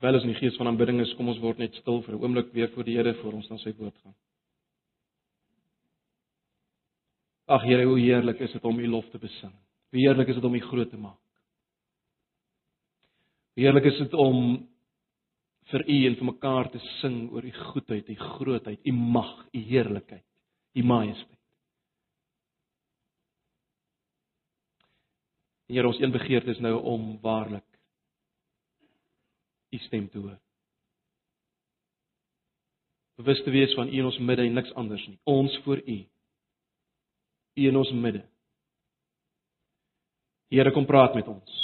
Terwyl ons in die gees van aanbidding is, kom ons word net stil vir 'n oomblik weer voor die Here voor ons dan sy woord gaan. Ag Here, hoe heerlik is dit om U lof te besing. Hoe heerlik is dit om U groot te maak. Hoe heerlik is dit om vir U en vir mekaar te sing oor U goedheid, U grootheid, U mag, U heerlikheid, U majesteit. Here, ons een begeerte is nou om waarlik u stem te hoor. Bewus te wees van u in ons midde en niks anders nie. Ons voor u. U in ons midde. Here kom praat met ons.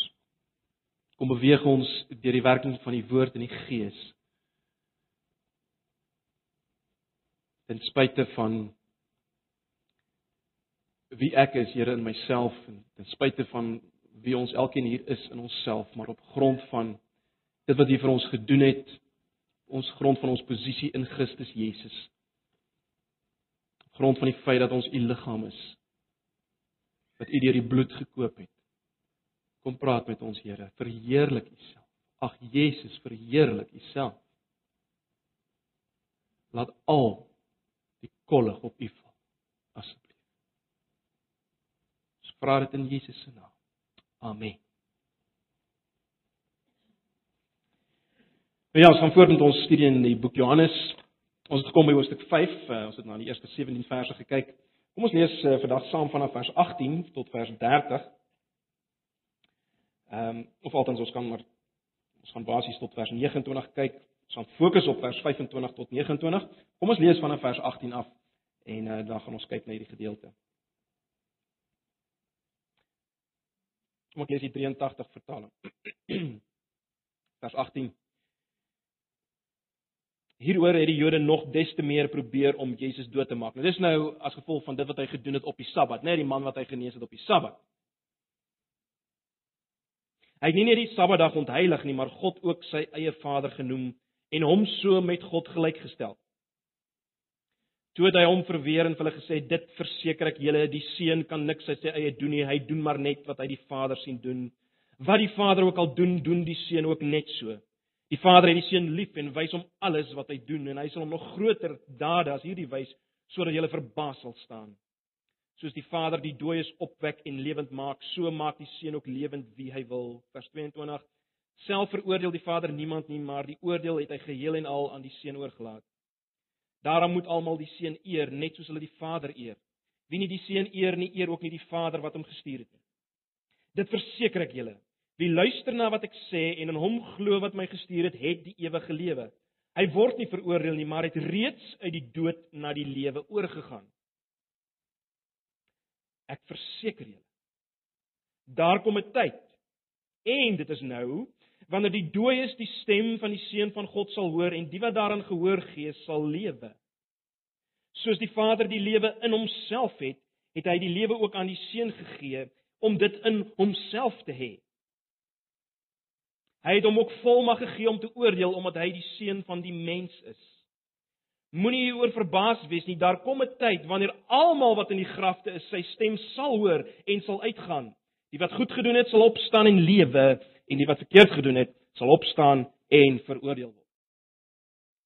Kom beweeg ons deur die werking van die woord en die gees. Ten spyte van wie ek is, Here in myself en ten spyte van wie ons elkeen hier is in onsself, maar op grond van dit wat U vir ons gedoen het, ons grond van ons posisie in Christus Jesus. Grond van die feit dat ons U liggaam is wat U deur die bloed gekoop het. Kom praat met ons Here, verheerlik U self. Ag Jesus, verheerlik U self. Laat al die kollig op U val asseblief. Ons vra dit in Jesus se naam. Amen. Nou ja, ons gaan voort met ons studie in die boek Johannes. Ons het gekom by hoofstuk 5. Uh, eh, ons het na die eerste 17 verse gekyk. Kom ons lees uh, vandag saam vanaf vers 18 tot vers 30. Ehm um, of althans ons kan maar ons gaan basies tot vers 29 kyk. Ons gaan fokus op vers 25 tot 29. Kom ons lees vanaf vers 18 af en uh, dan gaan ons kyk na hierdie gedeelte. Kom ek lees die 83 vertaling. vers 18 Hieroor het die Jode nog des te meer probeer om Jesus dood te maak. Nou dis nou as gevolg van dit wat hy gedoen het op die Sabbat, né, nee, die man wat hy genees het op die Sabbat. Hy het nie net die Sabbatdag ontheilig nie, maar God ook sy eie Vader genoem en hom so met God gelykgestel. Toe het hy hom verweer en vir hulle gesê: "Dit verseker ek julle, die seun kan niks uit sy eie doen nie, hy doen maar net wat hy die Vader sien doen. Wat die Vader ook al doen, doen die seun ook net so." Die Vader het die seun lief en wys hom alles wat hy doen en hy sal hom nog groter dade as hierdie wys sodat jy verbaas sal staan. Soos die Vader die dooies opwek en lewend maak, so maak die seun ook lewend wie hy wil. Vers 22. Self veroordeel die Vader niemand nie, maar die oordeel het hy geheel en al aan die seun oorgelaat. Daarom moet almal die seun eer net soos hulle die Vader eer. Wie nie die seun eer nie, eer ook nie die Vader wat hom gestuur het nie. Dit verseker ek julle, Wie luister na wat ek sê en in hom glo wat my gestuur het, het die ewige lewe. Hy word nie veroordeel nie, maar het reeds uit die dood na die lewe oorgegaan. Ek verseker julle. Daar kom 'n tyd en dit is nou wanneer die dooies die stem van die seun van God sal hoor en die wat daaraan gehoor gee sal lewe. Soos die Vader die lewe in homself het, het hy die lewe ook aan die seun gegee om dit in homself te hê. Hy het hom ook volmag gegee om te oordeel omdat hy die seun van die mens is. Moenie oor verbaas wees nie, daar kom 'n tyd wanneer almal wat in die grafte is, sy stem sal hoor en sal uitgaan. Die wat goed gedoen het, sal opstaan en lewe, en die wat verkeerd gedoen het, sal opstaan en veroordeel word.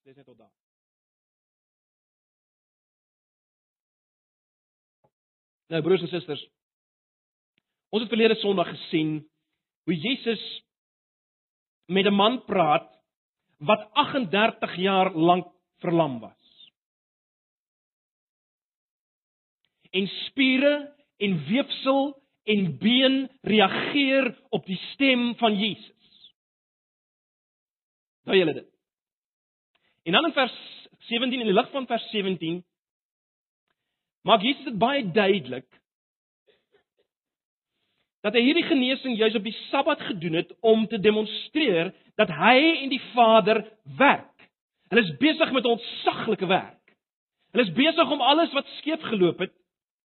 Dis net tot daar. Nou broers en susters, ons het verlede Sondag gesien hoe Jesus met 'n man praat wat 38 jaar lank verlam was. En spiere en weefsel en been reageer op die stem van Jesus. Nou julle dit. En dan in vers 17 in die lig van vers 17 maak Jesus dit baie duidelik dat hy hierdie genesing juis op die Sabbat gedoen het om te demonstreer dat hy en die Vader werk. Hulle is besig met 'n ontsaglike werk. Hulle is besig om alles wat skeef geloop het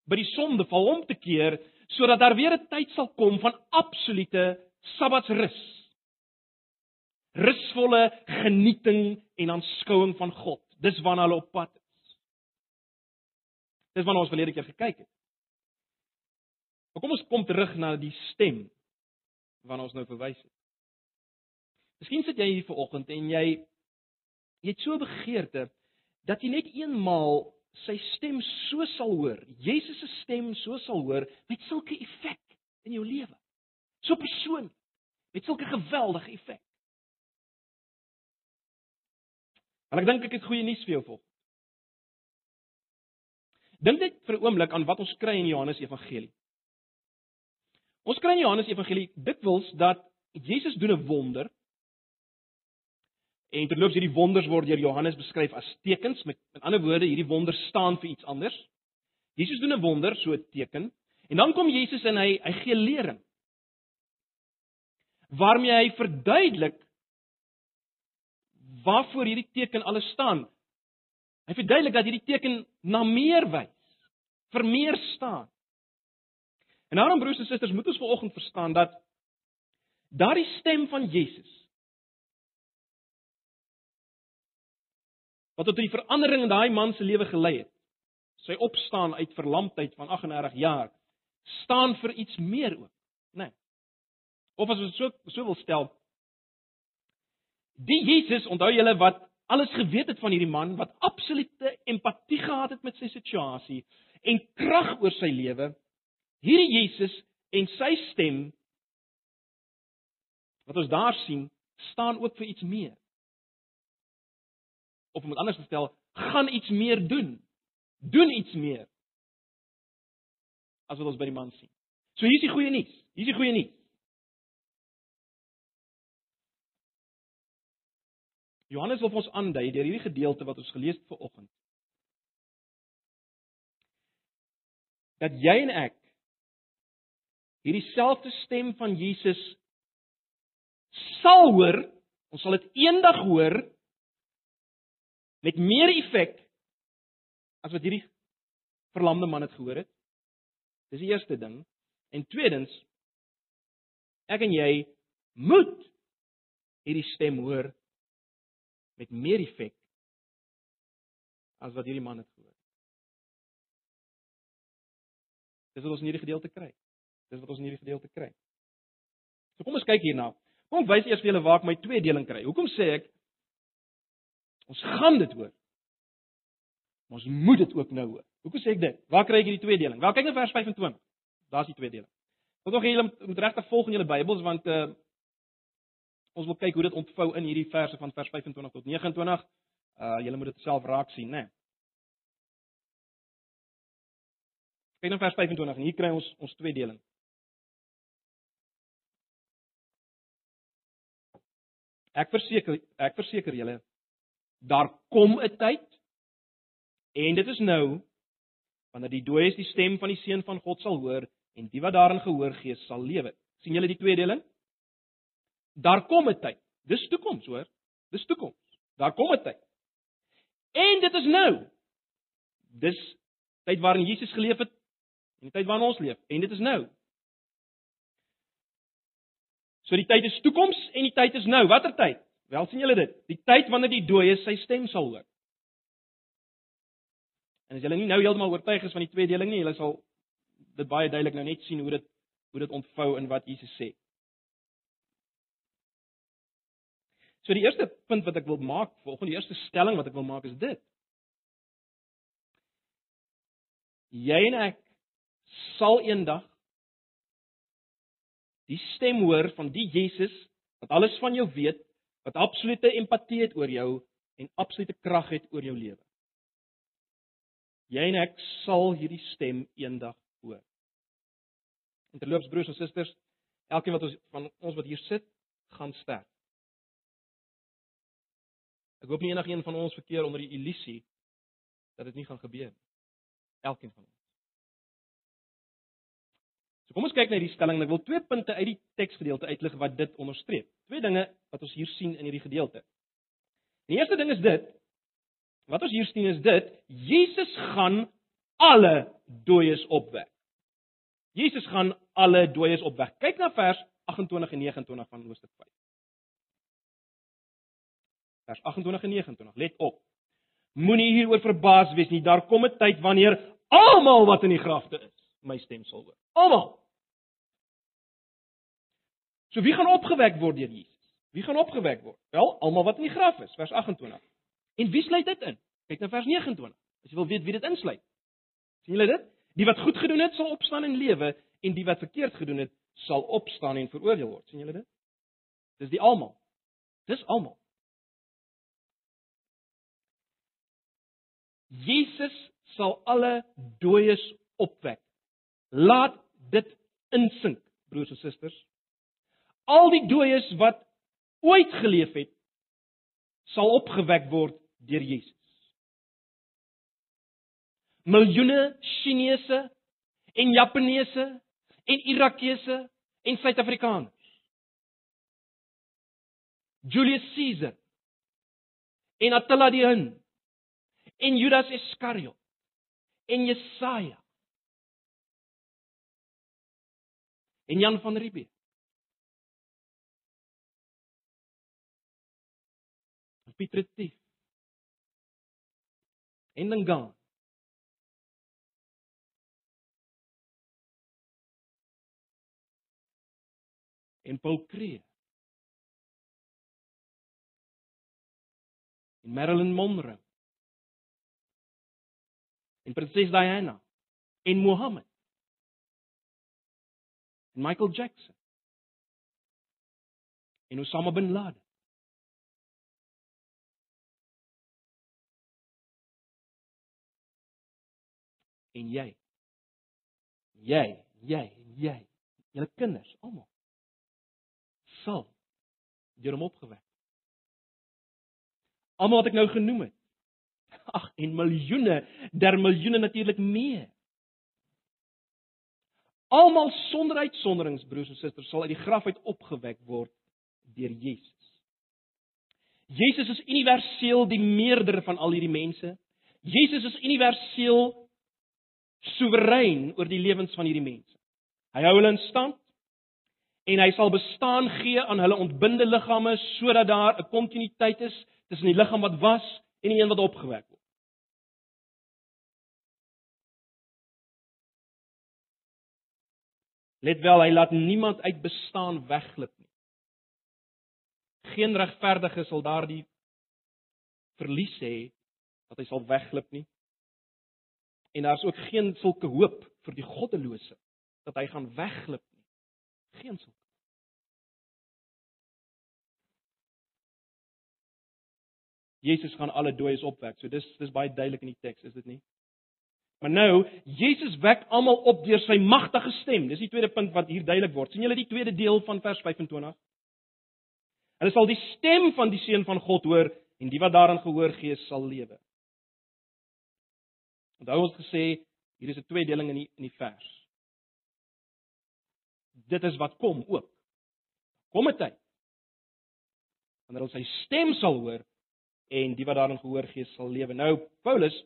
by die sondeval om te keer sodat daar weer 'n tyd sal kom van absolute Sabbatsrus. Rusvolle genieting en aanskouing van God. Dis waarna hulle op pad is. Dis waarna ons verlede keer gekyk het. Maar kom ons kom terug na die stem waarna ons nou verwys het. Miskien sit jy hier vanoggend en jy jy het so begeerte dat jy net eenmaal sy stem so sal hoor, Jesus se stem so sal hoor met sulke effek in jou lewe. So persoon met sulke geweldige effek. En ek dink ek het goeie nuus vir jou volg. Dink net vir 'n oomblik aan wat ons kry in Johannes Evangelie. Ons kry in Johannes Evangelie dikwels dat Jesus doen 'n wonder En terloops hierdie wonders word deur Johannes beskryf as tekens. Met, met ander woorde, hierdie wonders staan vir iets anders. Jesus doen 'n wonder, so 'n teken. En dan kom Jesus en hy hy gee lering. Waarmee hy verduidelik waarvoor hierdie teken alles staan. Hy verduidelik dat hierdie teken na meer wys, vir meer staan. En daarom broers en susters, moet ons vanoggend verstaan dat daardie stem van Jesus wat tot die verandering in daai man se lewe gelei het. Sy opstaan uit verlamdheid van 38 jaar staan vir iets meer ook, né? Nee. Of as ons so so wil stel, die Jesus, onthou julle wat alles geweet het van hierdie man, wat absolute empatie gehad het met sy situasie en krag oor sy lewe, hierdie Jesus en sy stem wat ons daar sien, staan ook vir iets meer of om dit anders te stel, gaan iets meer doen. Doen iets meer. As wat ons by die man sien. So hier is die goeie nuus. Hier is die goeie nuus. Johannes wil ons aandui deur hierdie gedeelte wat ons gelees het vanoggend. Dat jy en ek hierdie selfde stem van Jesus sal hoor, ons sal dit eendag hoor met meer effek as wat hierdie verlamde man het gehoor het. Dis die eerste ding. En tweedens ek en jy moet hierdie stem hoor met meer effek as wat hierdie man het gehoor. Dis wat ons in hierdie gedeelte kry. Dis wat ons in hierdie gedeelte kry. So kom ons kyk hierna. Kom wys eers vir julle waar ek my tweedeling kry. Hoekom sê ek Ons gaan dit hoor. Maar ons moet dit ook nou hoor. Hoekom sê ek dit? Waar kry ek hierdie tweedeling? Wel kyk na vers 25. Daar's die tweedeling. Wat nog julle moet regtig volg in julle Bybels want uh ons wil kyk hoe dit ontvou in hierdie verse van vers 25 tot 29. Uh julle moet dit self raak sien, né? Nee. Kyk na vers 25 en hier kry ons ons tweedeling. Ek verseker ek verseker julle daar kom 'n tyd en dit is nou wanneer die dooies die stem van die seun van God sal hoor en die wat daarin gehoor gee sal lewe. sien julle die tweedeling? Daar kom 'n tyd. Dis toekoms, hoor. Dis toekoms. Daar kom 'n tyd. En dit is nou. Dis tyd waarin Jesus geleef het en die tyd waarin ons leef en dit is nou. So die tyd is toekoms en die tyd is nou. Watter tyd? Wel sien julle dit, die tyd wanneer die dooies sy stem sal hoor. En as julle nie nou heeltemal oortuig is van die tweedeling nie, julle sal dit baie duidelik nou net sien hoe dit hoe dit ontvou in wat Jesus sê. So die eerste punt wat ek wil maak, volgens die eerste stelling wat ek wil maak is dit. Jy en ek sal eendag die stem hoor van die Jesus wat alles van jou weet wat absolute empatie het oor jou en absolute krag het oor jou lewe. Jy en ek sal hierdie stem eendag hoor. En terloops broers en susters, elkeen wat ons van ons wat hier sit, gaan sterf. Ek hoop nie enigiemand van ons verkeer onder die illusie dat dit nie gaan gebeur nie. Elkeen van ons. So kom ons kyk na hierdie stelling en ek wil twee punte uit die teksgedeelte uitlig wat dit onderstreep. Twee dinge wat ons hier sien in hierdie gedeelte. Die eerste ding is dit wat ons hier sien is dit Jesus gaan alle dooies opwek. Jesus gaan alle dooies opwek. Kyk na vers 28 en 29 van Hoofstuk 5. Vers 28 en 29. Let op. Moenie hieroor verbaas wees nie. Daar kom 'n tyd wanneer almal wat in die grafte is, my stem sal hoor. Almal. So wie gaan opgewek word deur Jesus? Wie gaan opgewek word? Wel, almal wat in die graf is, vers 28. En wie sluit dit in? Kyk na vers 29. As jy wil weet wie dit insluit. sien julle dit? Die wat goed gedoen het, sal opstaan en lewe en die wat verkeerd gedoen het, sal opstaan en veroordeel word. sien julle dit? Dis die almal. Dis almal. Jesus sal alle dooies opwek. Laat dit insink, broers en susters. Al die dooies wat ooit geleef het, sal opgewek word deur Jesus. Miljoene Chinese en Japaneese en Irakese en Suid-Afrikaners. Julius Caesar en Attila die Hun en Judas Iskariot en Jesaja en Jan van Riebeeck Piet Retief en Lingaan en Paul Cree en Marilyn Monroe. En prinses Diana. En Mohammed en Michael Jackson. En Osama bin Laden en jy. Jy jy jy julle kinders almal sal deur hom opgewek. Almal wat ek nou genoem het. Ag en miljoene der miljoene natuurlik meer. Almal sonder uitsonderings broers en susters sal uit die graf uit opgewek word deur Jesus. Jesus is universeel die meerder van al hierdie mense. Jesus is universeel soewerein oor die lewens van hierdie mense. Hy hou hulle in stand en hy sal bestaan gee aan hulle ontbinde liggame sodat daar 'n kontinuïteit is tussen die liggaam wat was en die een wat opgewek word. Let wel, hy laat niemand uit bestaan wegglip nie. Geen regverdige sal daardie verlies hê dat hy sal wegglip nie en daar's ook geen sulke hoop vir die goddelose dat hy gaan wegglip nie. Geen sulke. Jesus gaan alle dooies opwek. So dis dis baie duidelik in die teks, is dit nie? Maar nou, Jesus wek almal op deur sy magtige stem. Dis die tweede punt wat hier duidelik word. sien julle die tweede deel van vers 25? Hulle sal die stem van die seun van God hoor en die wat daaraan gehoor gee sal lewe. Onthou ons gesê hier is 'n tweedeling in die in die vers. Dit is wat kom ook. Kom 'n tyd wanneer ons sy stem sal hoor en die wat daarin gehoor gee sal lewe. Nou Paulus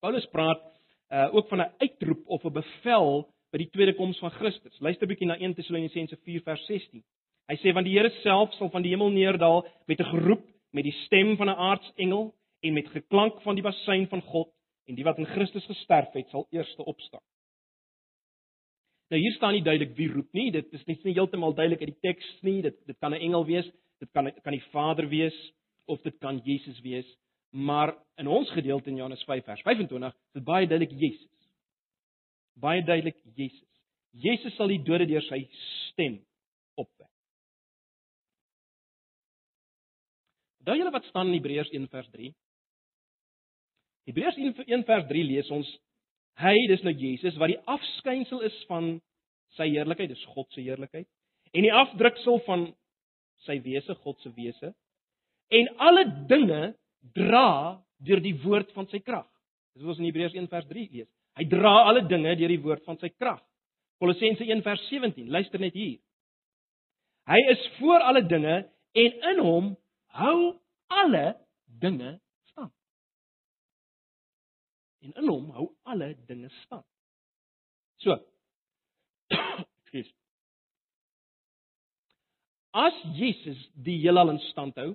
Paulus praat uh ook van 'n uitroep of 'n bevel by die tweede koms van Christus. Luister 'n bietjie na 1 Tessalonisense 4 vers 16. Hy sê want die Here self sal van die hemel neerdal met 'n geroep, met die stem van 'n aartsengel en met geklank van die basuin van God en die wat in Christus gesterf het sal eerste opstaan. Nou hier staan nie duidelik wie roep nie. Dit is nie heeltemal duidelik uit die teks nie. Dit dit kan 'n engel wees, dit kan kan die Vader wees of dit kan Jesus wees. Maar in ons gedeelte in Johannes 5 vers 25 is dit baie duidelik Jesus. Baie duidelik Jesus. Jesus sal die dode deur sy stem opwek. Daai julle wat staan in Hebreërs 1 vers 3 Hebreërs 1 vers 3 lees ons hy dis nou Jesus wat die afskynsel is van sy heerlikheid, dis God se heerlikheid en die afdruksel van sy wese, God se wese en alle dinge dra deur die woord van sy krag. Dis wat ons in Hebreërs 1 vers 3 lees. Hy dra alle dinge deur die woord van sy krag. Kolossense 1 vers 17. Luister net hier. Hy is voor alle dinge en in hom hou alle dinge en in hom hou alle dinge stand. So. Ekskuus. As Jesus die heelal in stand hou,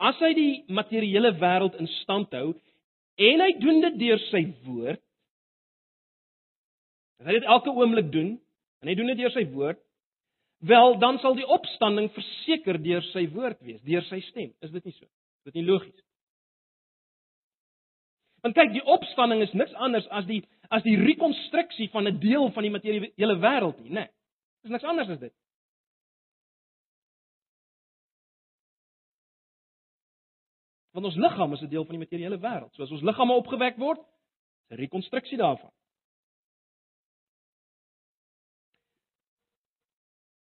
as hy die materiële wêreld in stand hou en hy doen dit deur sy woord, en hy dit elke oomblik doen, en hy doen dit deur sy woord, wel dan sal die opstanding verseker deur sy woord wees, deur sy stem. Is dit nie so? Is dit nie logies? Want kyk, die opstanding is niks anders as die as die rekonstruksie van 'n deel van die materiële wêreld nie, né? Nee, dis niks anders as dit. Want ons liggaam is 'n deel van die materiële wêreld. So as ons liggame opgewek word, is 'n rekonstruksie daarvan.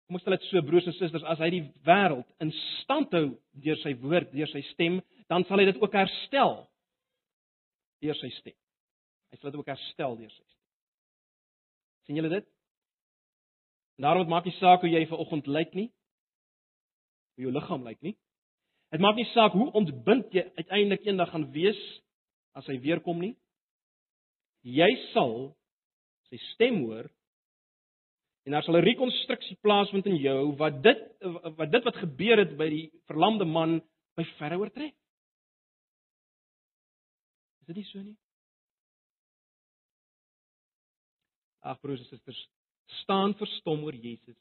Kom ons stel dit so broers en susters, as hy die wêreld in stand hou deur sy woord, deur sy stem, dan sal hy dit ook herstel deur sy stem. Hy sal dit ook herstel deur sy stem. sien julle dit? Daarom maak nie saak hoe jy vanoggend lyk nie. Hoe jou liggaam lyk nie. Dit maak nie saak hoe ontbind jy uiteindelik eendag gaan wees as hy weer kom nie. Jy sal sy stem hoor En daar sal 'n rekonstruksie plaasvind in jou wat dit wat dit wat gebeur het by die verlamde man by verre oortref. Is dit nie so nie? Ag broers en susters, staan verstom oor Jesus.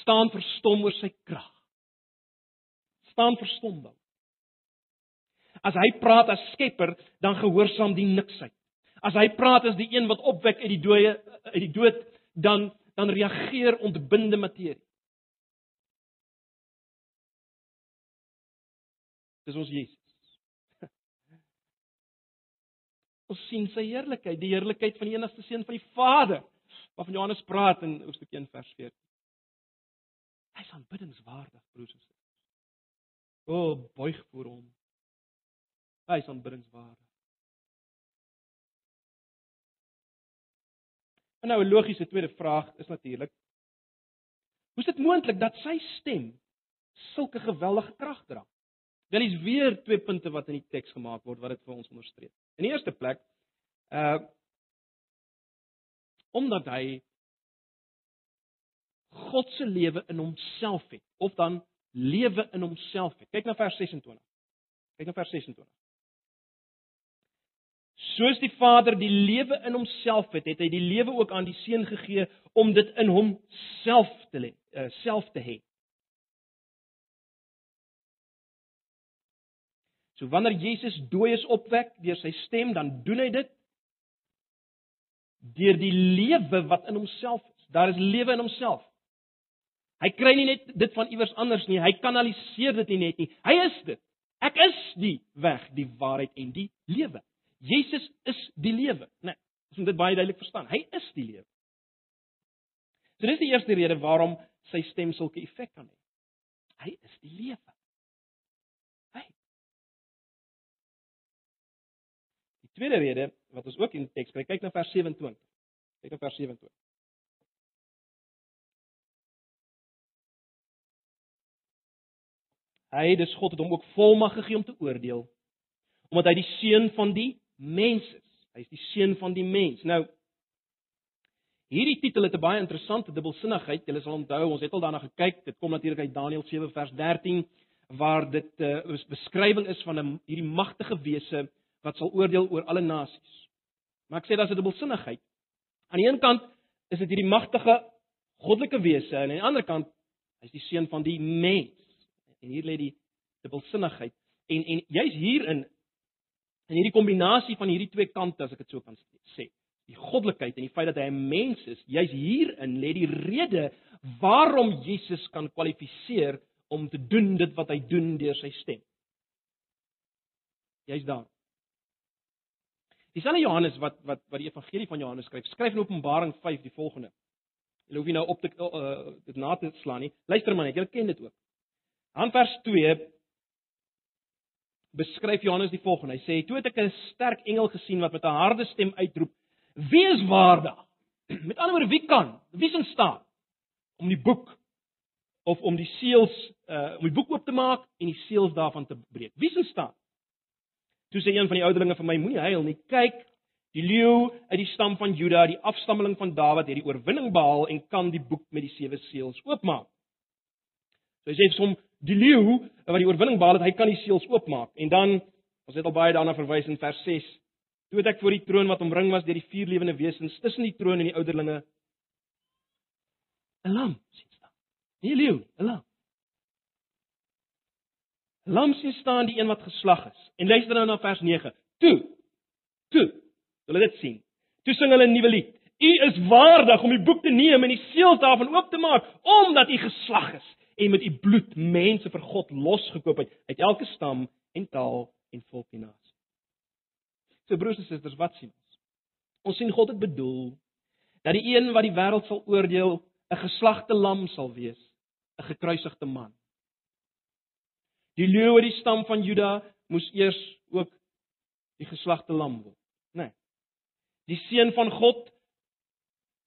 Staan verstom oor sy krag. Staan verstom dan. As hy praat as skepper, dan gehoorsaam die niksheid. As hy praat as die een wat opwek uit die dooie uit die dood, dan dan reageer ontbinde materie. Dis ons Jesus. Ons sien sy heerlikheid, die heerlikheid van die enigste seun van die Vader, waarvan Johannes praat in Hoofstuk 1 vers 14. Hy's aanbiddingswaardig, broers en susters. O, buig voor hom. Hy's aanbiddingswaardig. En nou 'n logiese tweede vraag is natuurlik: Hoe is dit moontlik dat sy stem sulke geweldige krag dra? Wel is weer twee punte wat in die teks gemaak word wat dit vir ons onderstreep. In die eerste plek, uh omdat hy God se lewe in homself het of dan lewe in homself het. Kyk na vers 26. Kyk na vers 26. Soos die Vader die lewe in homself het, het hy die lewe ook aan die Seun gegee om dit in homself te lê, uh, self te hê. So wanneer Jesus dooies opwek deur sy stem, dan doen hy dit deur die lewe wat in homself is. Daar is lewe in homself. Hy kry nie net dit van iewers anders nie, hy kanaliseer dit nie net nie. Hy is dit. Ek is die weg, die waarheid en die lewe. Jesus is die lewe, né? Nee, ons moet dit baie duidelik verstaan. Hy is die lewe. So dis die eerste rede waarom sy stem sulke effek kan hê. Hy is die lewe. Tweede rede wat ons ook in die teks kry, kyk na vers 27. Kyk na vers 27. Hy, dis God het hom ook volmag gegee om te oordeel omdat hy die seun van die mens is. Hy is die seun van die mens. Nou hierdie titel het 'n baie interessante dubbelsinnigheid. Julle sal onthou, ons het al daarna gekyk. Dit kom natuurlik uit Daniël 7 vers 13 waar dit 'n uh, beskrywing is van 'n hierdie magtige wese wat sal oordeel oor alle nasies. Maar ek sê daar's 'n dubbelsinnigheid. Aan die een kant is dit hierdie magtige goddelike wese en aan die ander kant hy's die seun van die mens. En hier lê die dubbelsinnigheid. En en jy's hierin En hierdie kombinasie van hierdie twee kante as ek dit so kan sê, die goddelikheid en die feit dat hy 'n mens is, jy's hierin lê die rede waarom Jesus kan kwalifiseer om te doen dit wat hy doen deur sy stem. Jy's daar. Dieselfde Johannes wat wat wat die evangelie van Johannes skryf, skryf in Openbaring 5 die volgende. Jy hoef nie nou op te uh, dit na te slaan nie. Luister maar net, jy ken dit ook. Aan vers 2 beskryf Johannes die volgende. Hy sê: "Toe het ek 'n sterk engel gesien wat met 'n harde stem uitroep: Wie is waardig? Met ander woorde, wie kan? Wie is in staat om die boek of om die seels uh om die boek oop te maak en die seels daarvan te breek? Wie is in staat?" Toe sê een van die ouderlinge vir my: "Moenie huil nie. Kyk, die leeu uit die stam van Juda, die afstammeling van Dawid, het die oorwinning behaal en kan die boek met die sewe seels oopmaak." So hy sê vir hom die leeu wat die oorwinning behaal het, hy kan die seels oopmaak. En dan ons het al baie daarna verwys in vers 6. Toe het ek voor die troon wat omring was deur die vier lewende wesens tussen die troon en die ouderlinge 'n lam sien staan. Nie leeu 'n lam. 'n Lam sien staan die een wat geslag is. En luister nou na vers 9. Toe. Toe. Hulle dit sien. Toe sing hulle 'n nuwe lied. U is waardig om die boek te neem en die seels daarvan oop te maak, omdat u geslag is en met u bloed mense vir God losgekoop het uit elke stam en taal en volk en nasie. So broers en susters, wat sien ons? Ons sien God het bedoel dat die een wat die wêreld sal oordeel, 'n geslagte lam sal wees, 'n gekruisigde man. Die leeu uit die stam van Juda moes eers ook die geslagte lam word, né? Nee. Die seun van God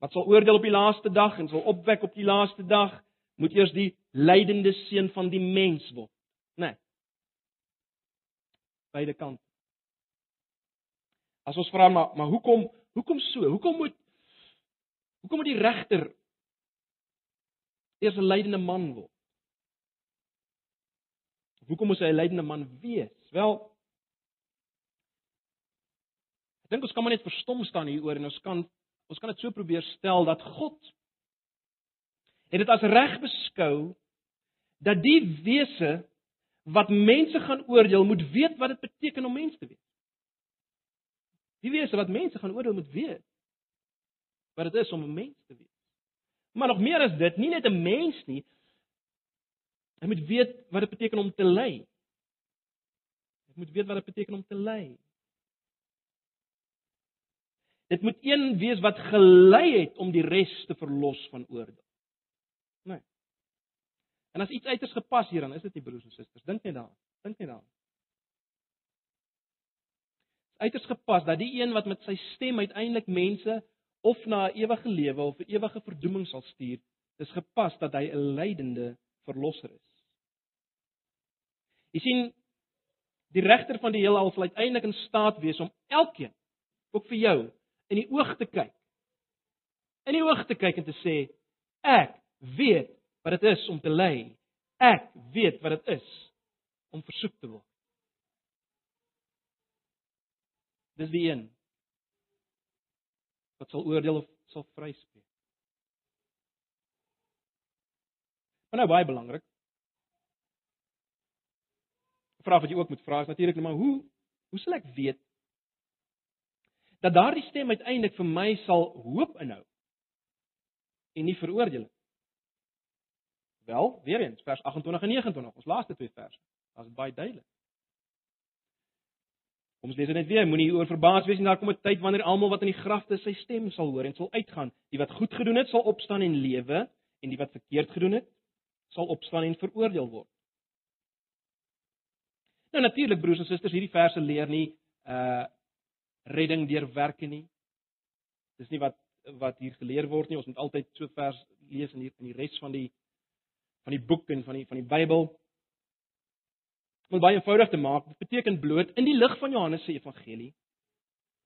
wat sal oordeel op die laaste dag en sal opwek op die laaste dag, moet eers die lydende seun van die mens word, né? Nee. Beide kante. As ons vra maar, maar hoekom hoekom so? Hoekom moet hoekom moet die regter eers 'n lydende man word? Hoekom moet hy 'n lydende man wees? Wel Ek dink ons kan maar net verstom staan hieroor en ons kan Ons kan dit so probeer stel dat God het dit as reg beskou dat die wese wat mense gaan oordeel moet weet wat dit beteken om mens te wees. Die wese wat mense gaan oordeel moet weet wat dit is om 'n mens te wees. Maar nog meer as dit, nie net 'n mens nie. Hy moet weet wat dit beteken om te ly. Hy moet weet wat dit beteken om te ly. Dit moet een wees wat gelei het om die res te verlos van oordeel. Nee. En as iets uiters gepas hieraan, is dit die broers en susters. Dink net daaraan. Dink net daaraan. Uiters gepas dat die een wat met sy stem uiteindelik mense of na 'n ewige lewe of 'n ewige verdoeming sal stuur, dis gepas dat hy 'n lydende verlosser is. Jy sien, die regter van die heelal sal uiteindelik in staat wees om elkeen, ook vir jou, in die oog te kyk. In die oog te kyk en te sê ek weet wat dit is om te ly. Ek weet wat dit is om versoek te word. Dis die een wat sal oordeel of sal vryspreek. Maar nou baie belangrik. Vraag wat jy ook moet vra is natuurlik nou maar hoe hoe sal ek weet dat daardie stem uiteindelik vir my sal hoop inhou en nie veroordeel nie. Wel, weer eens vers 28 en 29, ons laaste twee verse. Dit is baie duidelik. Kom ons lees dit net weer. Moenie oor verbaas wees nie, daar kom 'n tyd wanneer almal wat in die grafte sy stem sal hoor en sal uitgaan. Die wat goed gedoen het, sal opstaan en lewe, en die wat verkeerd gedoen het, sal opstaan en veroordeel word. Nou natuurlik broers en susters, hierdie verse leer nie uh redding deur werke nie. Dis nie wat wat hier geleer word nie. Ons moet altyd so vers lees in hier in die res van die van die boek en van die van die Bybel. Om baie eenvoudig te maak, dit beteken bloot in die lig van Johannes se evangelie.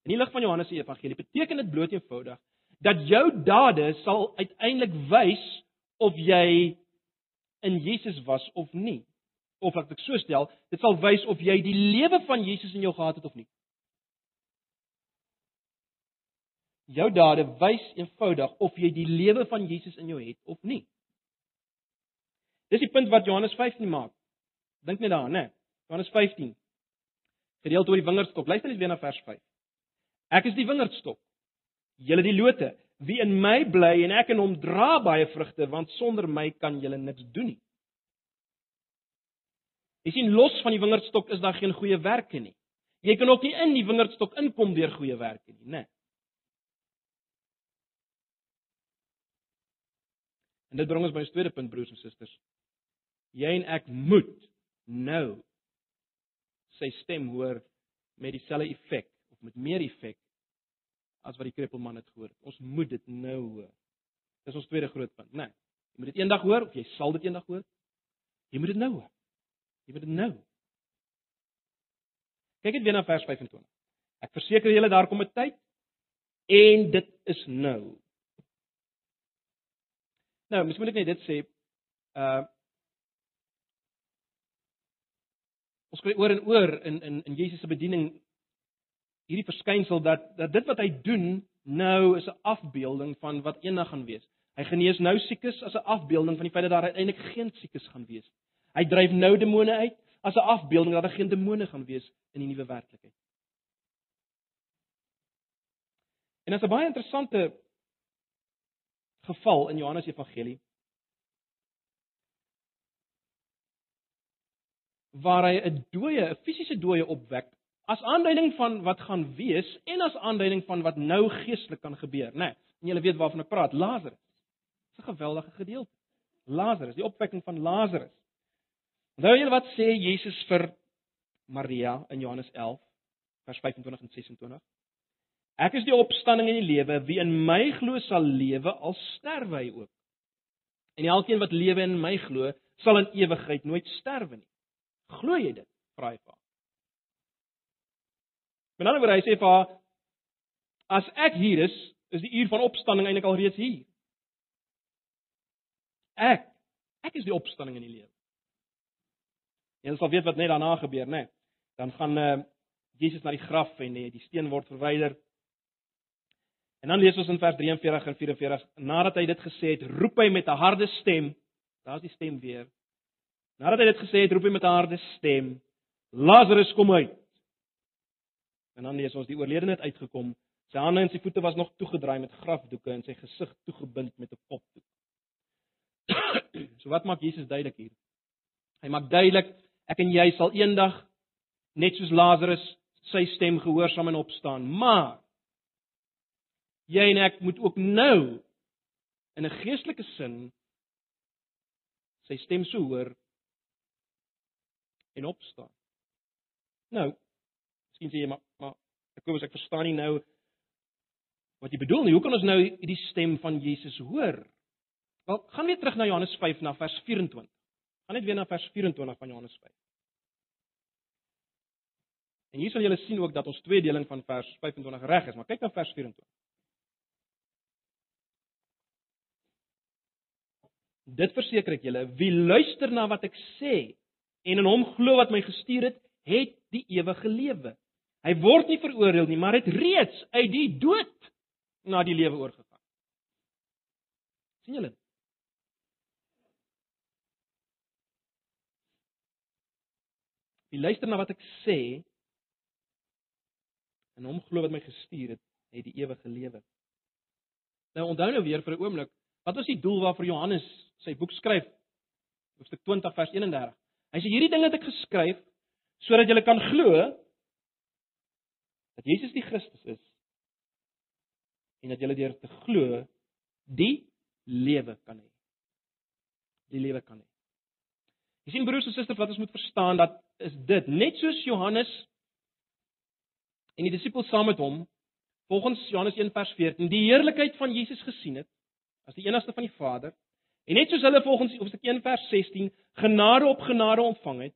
In die lig van Johannes se evangelie beteken dit bloot eenvoudig dat jou dade sal uiteindelik wys of jy in Jesus was of nie. Of laat ek so stel, dit sal wys of jy die lewe van Jesus in jou gehad het of nie. jou dade wys eenvoudig of jy die lewe van Jesus in jou het of nie. Dis die punt wat Johannes 15 maak. Dink net daaraan, né? Johannes 15. Gedeelte oor die wingerdstok. Luister net weer na vers 5. Ek is die wingerdstok. Julle die lote. Wie in my bly en ek in hom dra baie vrugte, want sonder my kan julle niks doen nie. Jy sien los van die wingerdstok is daar geen goeie werke nie. Jy kan ook nie in die wingerdstok inkom deur goeie werke nie, né? En dit bring ons by ons tweede punt broers en susters. Jy en ek moet nou sy stem hoor met dieselfde effek of met meer effek as wat die kreppelman het gehoor. Ons moet dit nou hoor. Dis ons tweede groot punt, né? Nee, jy moet dit eendag hoor of jy sal dit eendag hoor. Jy moet dit nou hoor. Jy moet dit nou. Kyk net weer na vers 25. Ek verseker julle daar kom 'n tyd en dit is nou Nou, mis moet ek net dit sê. Uh Ons kry oor en oor in in in Jesus se bediening hierdie verskynsel dat dat dit wat hy doen nou is 'n afbeelding van wat eendag gaan wees. Hy genees nou siekes as 'n afbeelding van die feit dat daar uiteindelik geen siekes gaan wees. Hy dryf nou demone uit as 'n afbeelding dat daar geen demone gaan wees in die nuwe werklikheid. En dit is 'n baie interessante geval in Johannes Evangelie. waar hy 'n dooie, 'n fisiese dooie opwek as aanduiding van wat gaan wees en as aanduiding van wat nou geestelik kan gebeur, né? Nee, en julle weet waarvan ek praat, Lazarus. Dis 'n geweldige gedeelte. Lazarus, die opwekking van Lazarus. Onthou julle wat sê Jesus vir Maria in Johannes 11 vers 25 en 26? Ek is die opstanding en die lewe, wie in my glo sal lewe al sterwe hy ook. En elkeen wat lewe in my glo, sal in ewigheid nooit sterwe nie. Glo jy dit? Vra hy vir haar. Met ander woorde, hy sê vir haar as ek hier is, is die uur van opstanding eintlik al reeds hier. Ek ek is die opstanding in die lewe. Jy sal weet wat net daarna gebeur, né? Dan gaan uh Jesus na die graf en nee, die steen word verwyder. En dan lees ons in vers 43 en 44, nadat hy dit gesê het, roep hy met 'n harde stem. Daar's die stem weer. Nadat hy dit gesê het, roep hy met 'n harde stem: Lazarus kom uit. En dan lees ons die oorledene het uitgekom. Sy hande en sy voete was nog toegedraai met grafdoeke en sy gesig toegebind met 'n kopdoek. so wat maak Jesus duidelik hier? Hy maak duidelik ek en jy sal eendag net soos Lazarus sy stem gehoorsaam en opstaan, maar jy en ek moet ook nou in 'n geestelike sin sy stem so hoor en opstaan. Nou, sê jy maar maar ek kom as ek verstaan nie nou wat jy bedoel nie. Hoe kan ons nou die stem van Jesus hoor? Wel, gaan weer terug na Johannes 5 na vers 24. Gaan net weer na vers 24 van Johannes 5. En hier sal julle sien ook dat ons tweedeling van vers 25 reg is, maar kyk na vers 24. Dit verseker ek julle, wie luister na wat ek sê en in hom glo wat my gestuur het, het die ewige lewe. Hy word nie veroordeel nie, maar het reeds uit die dood na die lewe oorgegaan. sien julle? Wie luister na wat ek sê en hom glo wat my gestuur het, het die ewige lewe. Nou onthou nou weer vir 'n oomblik, wat was die doel waarvoor Johannes sy boek skryf? Hoofstuk 20 vers 31. Hy sê hierdie dinge het ek geskryf sodat julle kan glo dat Jesus die Christus is en dat julle deur te glo die lewe kan hê. Die lewe kan hê. Jy sien broers en susters wat ons moet verstaan dat is dit net soos Johannes en die disippels saam met hom volgens Johannes 1:14 die heerlikheid van Jesus gesien het as die enigste van die Vader En net soos hulle volgens hoofstuk 1 vers 16 genade op genade ontvang het,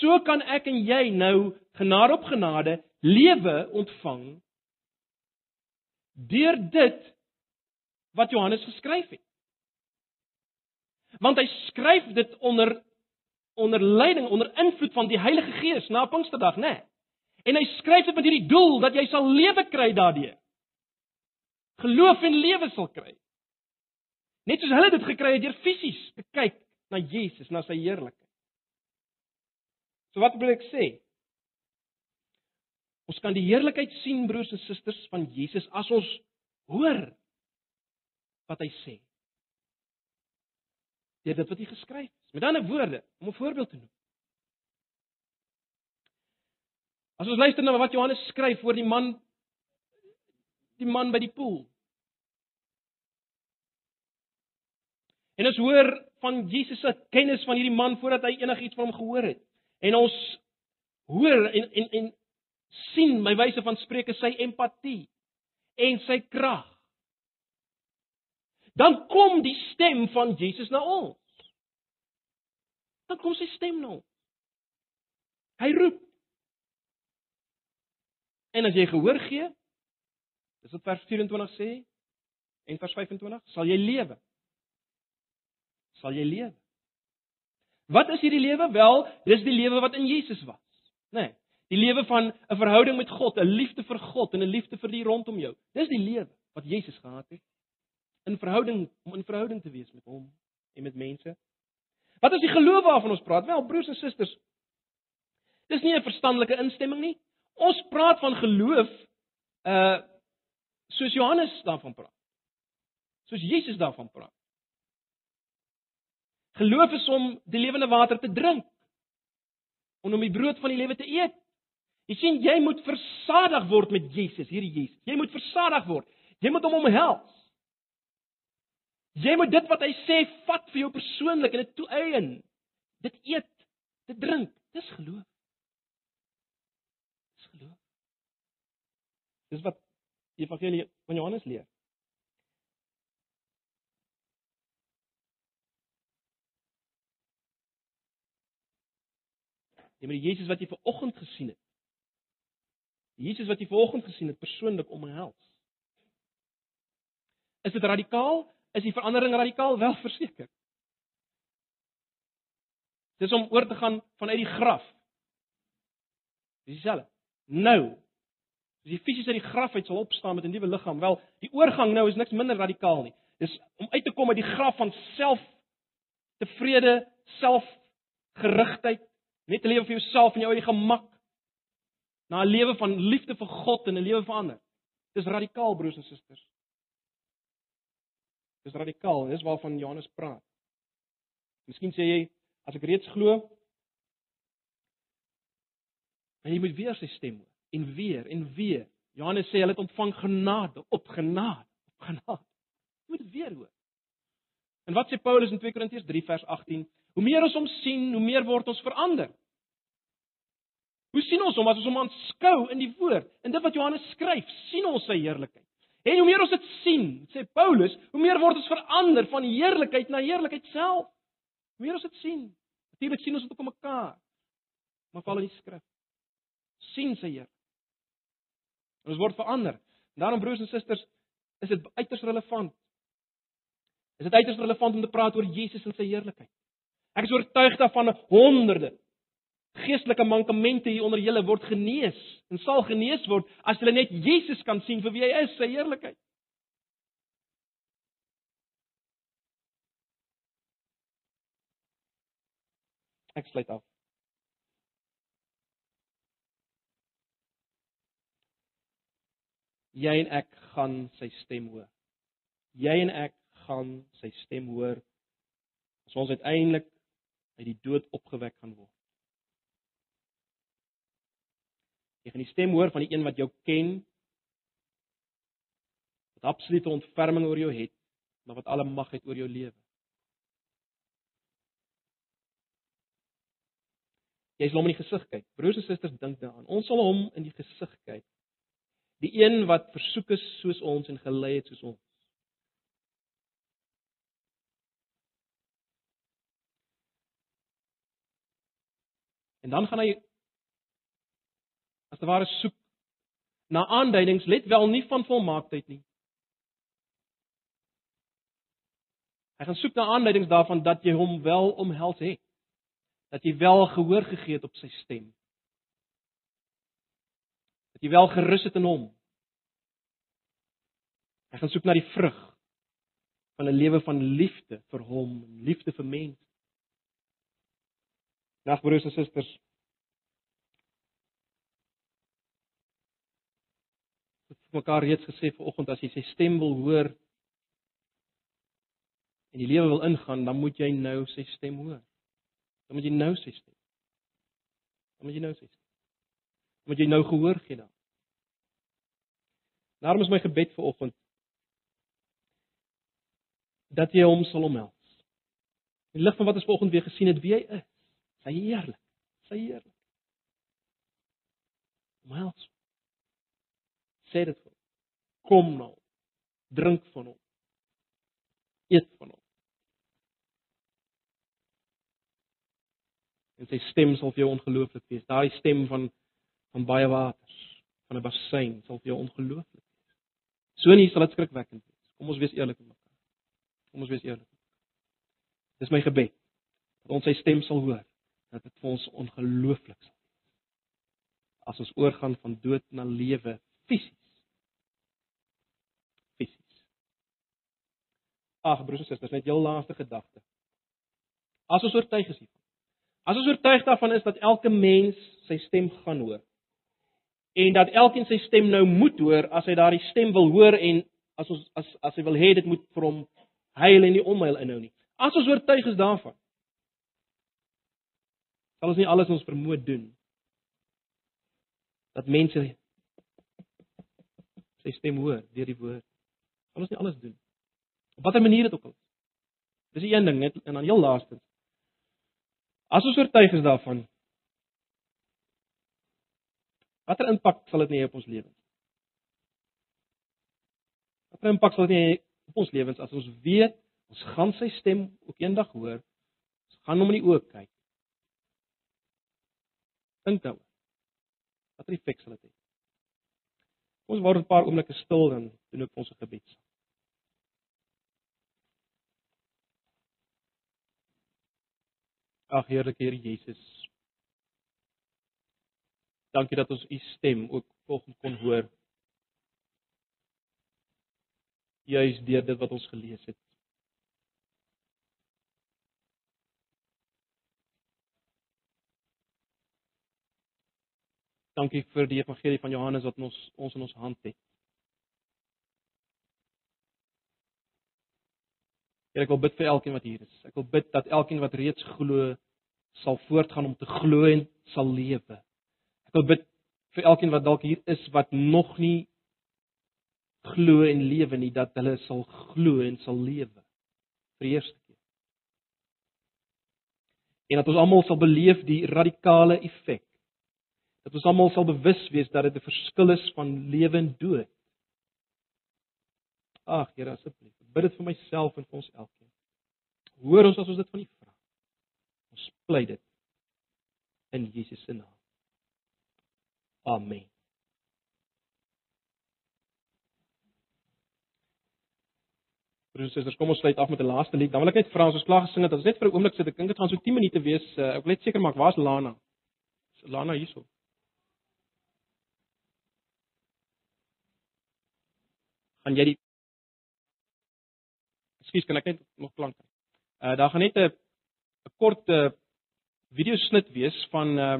so kan ek en jy nou genade op genade lewe ontvang deur dit wat Johannes geskryf het. Want hy skryf dit onder onder leiding, onder invloed van die Heilige Gees na Pinksterdag, né? Nee. En hy skryf dit met hierdie doel dat jy sal lewe kry daardeur. Geloof en lewe sal kry. Net soos hulle dit gekry het deur fisies te kyk na Jesus, na sy heerlikheid. So wat wil ek sê? Ons kan die heerlikheid sien broers en susters van Jesus as ons hoor wat hy sê. Deur dit wat hy geskryf het. Met ander woorde, om 'n voorbeeld te noem. As ons luister na wat Johannes skryf oor die man die man by die poel. En ons hoor van Jesus se kennis van hierdie man voordat hy enigiets van hom gehoor het. En ons hoor en en en sien by wyse van spreuke sy empatie en sy krag. Dan kom die stem van Jesus na ons. Dan kom sy stem na ons. Hy roep. En as jy gehoor gee, dis wat vers 24 sê en vers 25, sal jy lewe sal jy lewe. Wat is hierdie lewe? Wel, dis die lewe wat in Jesus was, nê? Nee, die lewe van 'n verhouding met God, 'n liefde vir God en 'n liefde vir die rondom jou. Dis die lewe wat Jesus gehad het. In verhouding om in verhouding te wees met hom en met mense. Wat is die geloof waarvan ons praat? Wel, broers en susters, dis nie 'n verstandelike instemming nie. Ons praat van geloof uh soos Johannes daarvan praat. Soos Jesus daarvan praat. Geloof is om die lewende water te drink. En om die brood van die lewe te eet. Jy sien, jy moet versadig word met Jesus, hierdie Jesus. Jy moet versadig word. Jy moet hom omhels. Jy moet dit wat hy sê vat vir jou persoonlik en dit toeëien. Dit eet, dit drink. Dis geloof. Dis geloof. Dis wat die evangelie van Johannes leer. Jy moet die Jesus wat jy ver oggend gesien het. Die Jesus wat jy ver oggend gesien het persoonlik omhels. Is dit radikaal? Is die verandering radikaal? Wel verseker. Dis om oor te gaan vanuit die graf. Dis dieselfde. Nou, as jy fisies uit die graf uit sal opstaan met 'n nuwe liggaam, wel, die oorgang nou is niks minder radikaal nie. Dis om uit te kom uit die graf van self tevrede, selfgerigtheid, net te lewe vir jouself en jou eie gemak na 'n lewe van liefde vir God en 'n lewe vir ander. Dis radikaal broers en susters. Dis radikaal, dis waarvan Johannes praat. Miskien sê jy as ek reeds glo, maar jy moet weer sy stem hoor en weer en weer. Johannes sê hulle het ontvang genade op genade, op genade. Jy moet weer hoor. En wat sê Paulus in 2 Korintiërs 3 vers 18? Hoe meer ons hom sien, hoe meer word ons verander. Hoe sien ons hom as ons hom aanskou in die woord? En dit wat Johannes skryf, sien ons sy heerlikheid. En hoe meer ons dit sien, sê Paulus, hoe meer word ons verander van heerlikheid na heerlikheid self. Hoe meer ons dit sien, natuurlik sien ons dit ook op mekaar. Maar val in die skrif. sien sy Heer. Ons word verander. Daarom broers en susters, is dit uiters relevant. Is dit uiters relevant om te praat oor Jesus en sy heerlikheid? Ek is oortuig daarvan honderde geestelike mankamente hier onder julle word genees en sal genees word as hulle net Jesus kan sien vir wie hy is, sy heerlikheid. Ek sluit af. Jy en ek gaan sy stem hoor. Jy en ek gaan sy stem hoor as ons uiteindelik uit die dood opgewek gaan word. Jy gaan die stem hoor van die een wat jou ken. Wat absolute ontferming oor jou het, maar wat alle mag het oor jou lewe. Jy sal hom in die gesig kyk. Broers en susters, dink daaraan. Ons sal hom in die gesig kyk. Die een wat versoek is soos ons en gelei het soos ons. En dan gaan hy te ware soek na aanduidings, let wel nie van volmaaktheid nie. Hy gaan soek na aanduidings daarvan dat jy hom wel omhels het. Dat jy wel gehoor gegee het op sy stem. Dat jy wel gerus het in hom. Hy gaan soek na die vrug van 'n lewe van liefde vir hom, liefde vir mense. Dag broers en susters. Mekaar reeds gesê vanoggend as jy sy stem wil hoor en die lewe wil ingaan, dan moet jy nou sy stem hoor. Dan moet jy nou sy stem. Dan moet jy nou sy stem. Dan moet jy nou gehoor gee dan. Daarom is my gebed vanoggend dat jy hom sal omhels. In lig van wat ons vanoggend weer gesien het wie hy is, sy heerlik, sy heerlik. Omhels sê dit vir hom. Kom nou. Drink van hom. Eet van hom. En sy stem sal vir jou ongelooflik wees. Daai stem van van baie waters, van 'n bassein sal vir jou ongelooflik wees. So nie sal dit skrikwekkend wees. Kom ons wees eerlik met mekaar. Kom ons wees eerlik. Dis my gebed dat ons sy stem sal hoor, dat dit vir ons ongelooflik sal wees. As ons oorgaan van dood na lewe fisies Ag broers en susters, net jou laaste gedagte. As ons oortuig is hiervan. As ons oortuig daarvan is dat elke mens sy stem gaan hoor en dat elkeen sy stem nou moet hoor as hy daardie stem wil hoor en as ons as as hy wil hê dit moet vir hom heil en nie onheil inhou nie. As ons oortuig is daarvan, sal ons nie alles ons vermoë doen dat mense sy stem hoor deur die woord. Sal ons nie alles doen. Op watter manier dit ook al is. Dis die een ding net en dan heel laaste. As ons oortuig is daarvan, watter impak sal dit hê op ons lewens? Watter impak sal dit hê op ons lewens as ons weet ons gaan sy stem ook eendag hoor? Ons gaan hom in die oë kyk. Dink daaroor. Watter effek sal dit hê? Ons word 'n paar oomblikke stil dan doen ek ons gebed. Ag Heerlike Here Jesus. Dankie dat ons u stem ook volgens kon hoor. Juis deur dit wat ons gelees het. Dankie vir die evangelie van Johannes wat ons ons in ons hand het. Here, ek wil bid vir elkeen wat hier is. Ek wil bid dat elkeen wat reeds glo sal voortgaan om te glo en sal lewe. Ek wil bid vir elkeen wat dalk hier is wat nog nie glo en lewe nie dat hulle sal glo en sal lewe vir die eerste keer. En dat ons almal sal beleef die radikale effek dat ons almal sal bewus wees dat dit 'n verskil is van lewe en dood. Ag, Here, asseblief, bid dit vir myself en vir ons elkeen. Hoor ons as ons dit van U vra. Ons pleit dit in Jesus se naam. Amen. Broers, kom ons sluit af met 'n laaste lied. Dan wil ek net vra as ons klaar gesing het, ons net vir 'n oomblik sit, ek dink dit gaan so 10 minute wees. Uh, ek wil net seker maak waar's Lana? Is Lana hierso? gaan jy die Ekskuus, kan ek net nog klank kry? Uh daar gaan net 'n 'n kort uh, video snit wees van uh